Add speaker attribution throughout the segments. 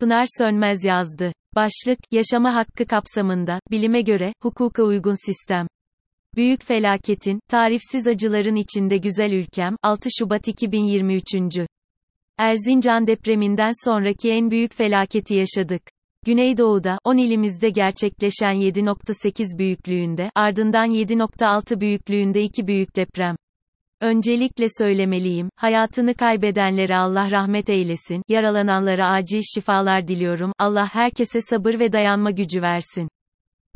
Speaker 1: Pınar Sönmez yazdı. Başlık, yaşama hakkı kapsamında, bilime göre, hukuka uygun sistem. Büyük felaketin, tarifsiz acıların içinde güzel ülkem, 6 Şubat 2023. Erzincan depreminden sonraki en büyük felaketi yaşadık. Güneydoğu'da, 10 ilimizde gerçekleşen 7.8 büyüklüğünde, ardından 7.6 büyüklüğünde iki büyük deprem. Öncelikle söylemeliyim, hayatını kaybedenlere Allah rahmet eylesin, yaralananlara acil şifalar diliyorum, Allah herkese sabır ve dayanma gücü versin.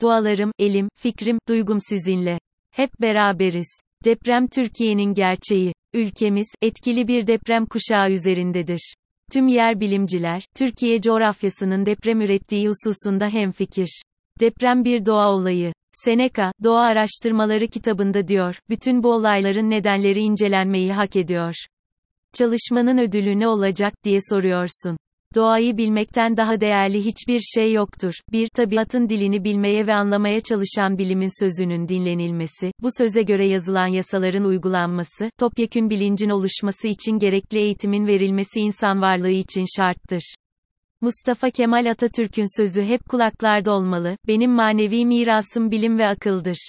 Speaker 1: Dualarım, elim, fikrim, duygum sizinle. Hep beraberiz. Deprem Türkiye'nin gerçeği. Ülkemiz, etkili bir deprem kuşağı üzerindedir. Tüm yer bilimciler, Türkiye coğrafyasının deprem ürettiği hususunda hemfikir. Deprem bir doğa olayı. Seneca, Doğa Araştırmaları kitabında diyor, bütün bu olayların nedenleri incelenmeyi hak ediyor. Çalışmanın ödülü ne olacak diye soruyorsun. Doğayı bilmekten daha değerli hiçbir şey yoktur. Bir, tabiatın dilini bilmeye ve anlamaya çalışan bilimin sözünün dinlenilmesi, bu söze göre yazılan yasaların uygulanması, topyekün bilincin oluşması için gerekli eğitimin verilmesi insan varlığı için şarttır. Mustafa Kemal Atatürk'ün sözü hep kulaklarda olmalı, benim manevi mirasım bilim ve akıldır.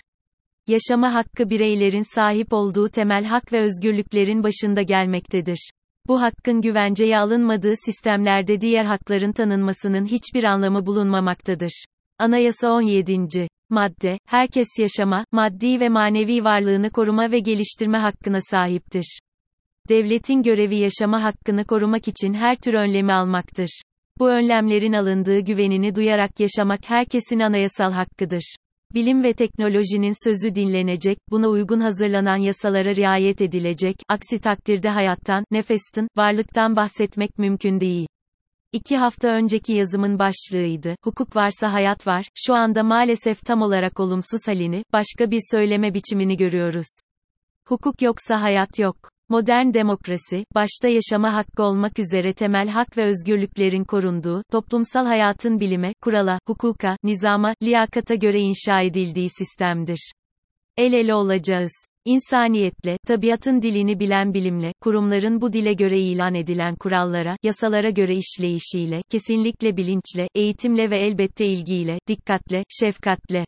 Speaker 1: Yaşama hakkı bireylerin sahip olduğu temel hak ve özgürlüklerin başında gelmektedir. Bu hakkın güvenceye alınmadığı sistemlerde diğer hakların tanınmasının hiçbir anlamı bulunmamaktadır. Anayasa 17. Madde, herkes yaşama, maddi ve manevi varlığını koruma ve geliştirme hakkına sahiptir. Devletin görevi yaşama hakkını korumak için her tür önlemi almaktır. Bu önlemlerin alındığı güvenini duyarak yaşamak herkesin anayasal hakkıdır. Bilim ve teknolojinin sözü dinlenecek, buna uygun hazırlanan yasalara riayet edilecek, aksi takdirde hayattan, nefestin, varlıktan bahsetmek mümkün değil. İki hafta önceki yazımın başlığıydı, hukuk varsa hayat var, şu anda maalesef tam olarak olumsuz halini, başka bir söyleme biçimini görüyoruz. Hukuk yoksa hayat yok. Modern demokrasi, başta yaşama hakkı olmak üzere temel hak ve özgürlüklerin korunduğu, toplumsal hayatın bilime, kurala, hukuka, nizama, liyakata göre inşa edildiği sistemdir. El ele olacağız. İnsaniyetle, tabiatın dilini bilen bilimle, kurumların bu dile göre ilan edilen kurallara, yasalara göre işleyişiyle, kesinlikle bilinçle, eğitimle ve elbette ilgiyle, dikkatle, şefkatle.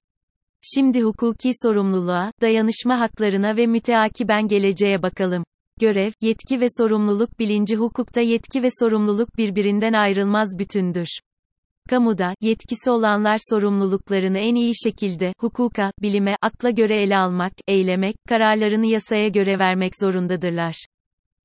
Speaker 1: Şimdi hukuki sorumluluğa, dayanışma haklarına ve müteakiben geleceğe bakalım. Görev, yetki ve sorumluluk bilinci hukukta yetki ve sorumluluk birbirinden ayrılmaz bütündür. Kamuda, yetkisi olanlar sorumluluklarını en iyi şekilde, hukuka, bilime, akla göre ele almak, eylemek, kararlarını yasaya göre vermek zorundadırlar.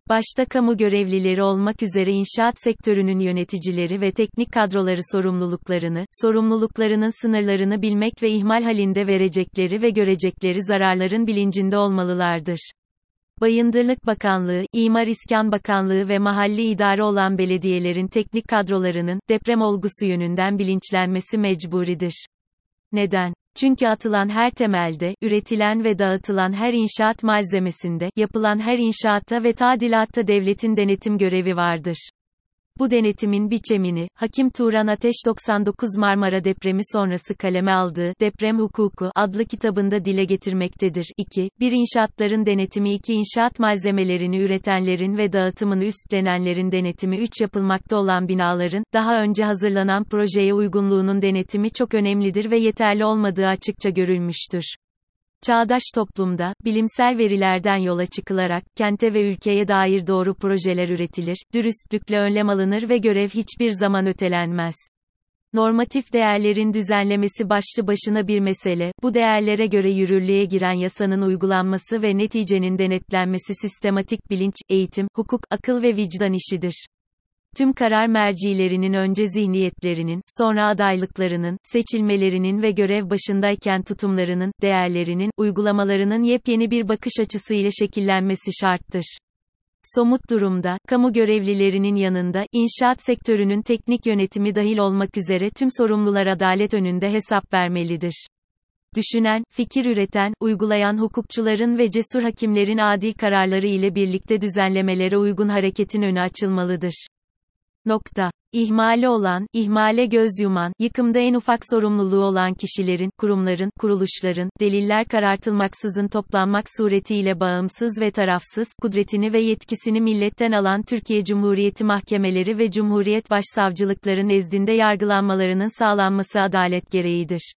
Speaker 1: Başta kamu görevlileri olmak üzere inşaat sektörünün yöneticileri ve teknik kadroları sorumluluklarını, sorumluluklarının sınırlarını bilmek ve ihmal halinde verecekleri ve görecekleri zararların bilincinde olmalılardır. Bayındırlık Bakanlığı, İmar İskan Bakanlığı ve mahalli idare olan belediyelerin teknik kadrolarının, deprem olgusu yönünden bilinçlenmesi mecburidir. Neden? Çünkü atılan her temelde, üretilen ve dağıtılan her inşaat malzemesinde, yapılan her inşaatta ve tadilatta devletin denetim görevi vardır. Bu denetimin biçemini, Hakim Turan Ateş 99 Marmara depremi sonrası kaleme aldığı Deprem Hukuku adlı kitabında dile getirmektedir. 2. Bir inşaatların denetimi 2. inşaat malzemelerini üretenlerin ve dağıtımını üstlenenlerin denetimi 3. Yapılmakta olan binaların, daha önce hazırlanan projeye uygunluğunun denetimi çok önemlidir ve yeterli olmadığı açıkça görülmüştür. Çağdaş toplumda, bilimsel verilerden yola çıkılarak, kente ve ülkeye dair doğru projeler üretilir, dürüstlükle önlem alınır ve görev hiçbir zaman ötelenmez. Normatif değerlerin düzenlemesi başlı başına bir mesele, bu değerlere göre yürürlüğe giren yasanın uygulanması ve neticenin denetlenmesi sistematik bilinç, eğitim, hukuk, akıl ve vicdan işidir. Tüm karar mercilerinin önce zihniyetlerinin, sonra adaylıklarının, seçilmelerinin ve görev başındayken tutumlarının, değerlerinin, uygulamalarının yepyeni bir bakış açısıyla şekillenmesi şarttır. Somut durumda, kamu görevlilerinin yanında, inşaat sektörünün teknik yönetimi dahil olmak üzere tüm sorumlular adalet önünde hesap vermelidir. Düşünen, fikir üreten, uygulayan hukukçuların ve cesur hakimlerin adi kararları ile birlikte düzenlemelere uygun hareketin önü açılmalıdır. Nokta. İhmali olan, ihmale göz yuman, yıkımda en ufak sorumluluğu olan kişilerin, kurumların, kuruluşların, deliller karartılmaksızın toplanmak suretiyle bağımsız ve tarafsız, kudretini ve yetkisini milletten alan Türkiye Cumhuriyeti mahkemeleri ve Cumhuriyet Başsavcılıkları nezdinde yargılanmalarının sağlanması adalet gereğidir.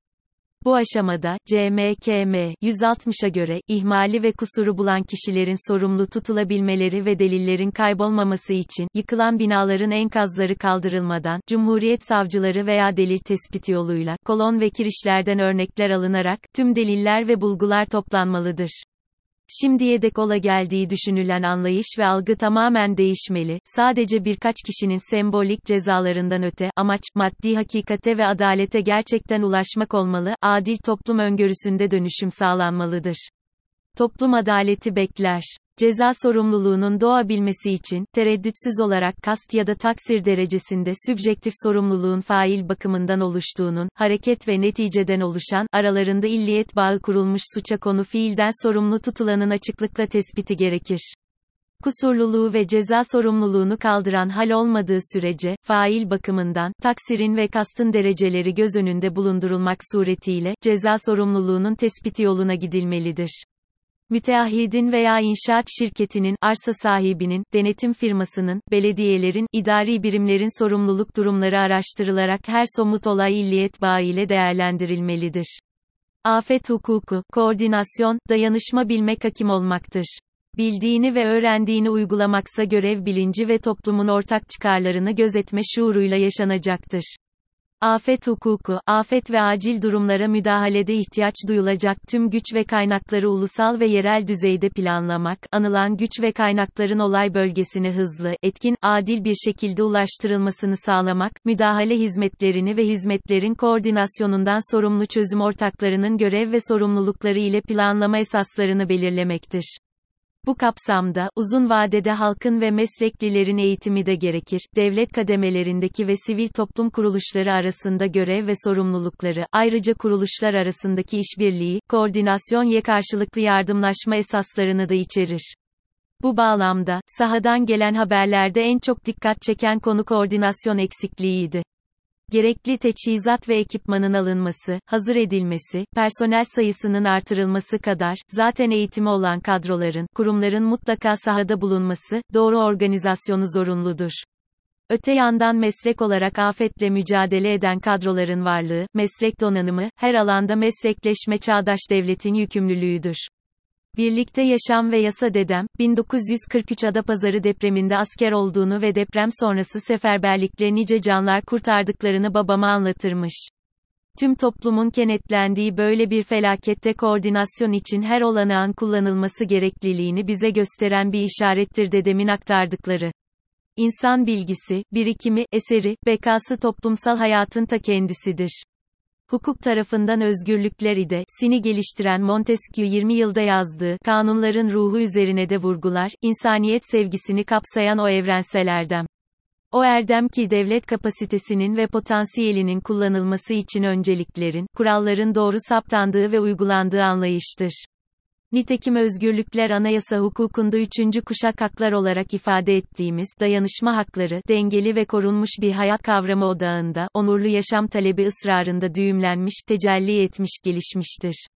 Speaker 1: Bu aşamada, CMKM, 160'a göre, ihmali ve kusuru bulan kişilerin sorumlu tutulabilmeleri ve delillerin kaybolmaması için, yıkılan binaların enkazları kaldırılmadan, Cumhuriyet savcıları veya delil tespiti yoluyla, kolon ve kirişlerden örnekler alınarak, tüm deliller ve bulgular toplanmalıdır. Şimdiye dek ola geldiği düşünülen anlayış ve algı tamamen değişmeli, sadece birkaç kişinin sembolik cezalarından öte, amaç, maddi hakikate ve adalete gerçekten ulaşmak olmalı, adil toplum öngörüsünde dönüşüm sağlanmalıdır. Toplum adaleti bekler. Ceza sorumluluğunun doğabilmesi için, tereddütsüz olarak kast ya da taksir derecesinde sübjektif sorumluluğun fail bakımından oluştuğunun, hareket ve neticeden oluşan, aralarında illiyet bağı kurulmuş suça konu fiilden sorumlu tutulanın açıklıkla tespiti gerekir. Kusurluluğu ve ceza sorumluluğunu kaldıran hal olmadığı sürece, fail bakımından, taksirin ve kastın dereceleri göz önünde bulundurulmak suretiyle, ceza sorumluluğunun tespiti yoluna gidilmelidir. Müteahhidin veya inşaat şirketinin, arsa sahibinin, denetim firmasının, belediyelerin, idari birimlerin sorumluluk durumları araştırılarak her somut olay illiyet bağı ile değerlendirilmelidir. Afet hukuku, koordinasyon, dayanışma bilmek hakim olmaktır. Bildiğini ve öğrendiğini uygulamaksa görev bilinci ve toplumun ortak çıkarlarını gözetme şuuruyla yaşanacaktır. Afet hukuku, afet ve acil durumlara müdahalede ihtiyaç duyulacak tüm güç ve kaynakları ulusal ve yerel düzeyde planlamak, anılan güç ve kaynakların olay bölgesine hızlı, etkin, adil bir şekilde ulaştırılmasını sağlamak, müdahale hizmetlerini ve hizmetlerin koordinasyonundan sorumlu çözüm ortaklarının görev ve sorumlulukları ile planlama esaslarını belirlemektir. Bu kapsamda, uzun vadede halkın ve mesleklilerin eğitimi de gerekir, devlet kademelerindeki ve sivil toplum kuruluşları arasında görev ve sorumlulukları, ayrıca kuruluşlar arasındaki işbirliği, koordinasyon ve karşılıklı yardımlaşma esaslarını da içerir. Bu bağlamda, sahadan gelen haberlerde en çok dikkat çeken konu koordinasyon eksikliğiydi gerekli teçhizat ve ekipmanın alınması, hazır edilmesi, personel sayısının artırılması kadar, zaten eğitimi olan kadroların, kurumların mutlaka sahada bulunması, doğru organizasyonu zorunludur. Öte yandan meslek olarak afetle mücadele eden kadroların varlığı, meslek donanımı, her alanda meslekleşme çağdaş devletin yükümlülüğüdür. Birlikte Yaşam ve Yasa Dedem, 1943 Adapazarı depreminde asker olduğunu ve deprem sonrası seferberlikle nice canlar kurtardıklarını babama anlatırmış. Tüm toplumun kenetlendiği böyle bir felakette koordinasyon için her olanağın kullanılması gerekliliğini bize gösteren bir işarettir dedemin aktardıkları. İnsan bilgisi, birikimi, eseri, bekası toplumsal hayatın ta kendisidir. Hukuk tarafından özgürlükler ide, sini geliştiren Montesquieu 20 yılda yazdığı, kanunların ruhu üzerine de vurgular, insaniyet sevgisini kapsayan o evrensel erdem. O erdem ki devlet kapasitesinin ve potansiyelinin kullanılması için önceliklerin, kuralların doğru saptandığı ve uygulandığı anlayıştır. Nitekim özgürlükler anayasa hukukunda üçüncü kuşak haklar olarak ifade ettiğimiz dayanışma hakları, dengeli ve korunmuş bir hayat kavramı odağında, onurlu yaşam talebi ısrarında düğümlenmiş, tecelli etmiş, gelişmiştir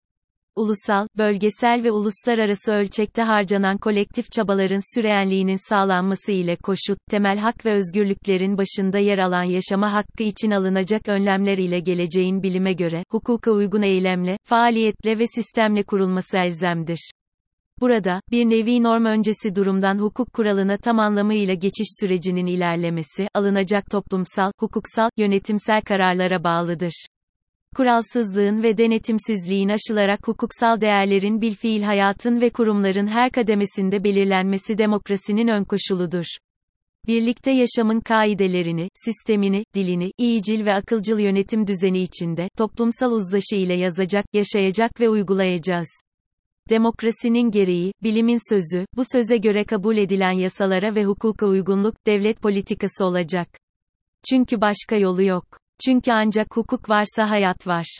Speaker 1: ulusal, bölgesel ve uluslararası ölçekte harcanan kolektif çabaların süreyenliğinin sağlanması ile koşut, temel hak ve özgürlüklerin başında yer alan yaşama hakkı için alınacak önlemler ile geleceğin bilime göre, hukuka uygun eylemle, faaliyetle ve sistemle kurulması elzemdir. Burada, bir nevi norm öncesi durumdan hukuk kuralına tam anlamıyla geçiş sürecinin ilerlemesi, alınacak toplumsal, hukuksal, yönetimsel kararlara bağlıdır kuralsızlığın ve denetimsizliğin aşılarak hukuksal değerlerin bilfiil hayatın ve kurumların her kademesinde belirlenmesi demokrasinin ön koşuludur. Birlikte yaşamın kaidelerini, sistemini, dilini, iyicil ve akılcıl yönetim düzeni içinde, toplumsal uzlaşı ile yazacak, yaşayacak ve uygulayacağız. Demokrasinin gereği, bilimin sözü, bu söze göre kabul edilen yasalara ve hukuka uygunluk, devlet politikası olacak. Çünkü başka yolu yok. Çünkü ancak hukuk varsa hayat var.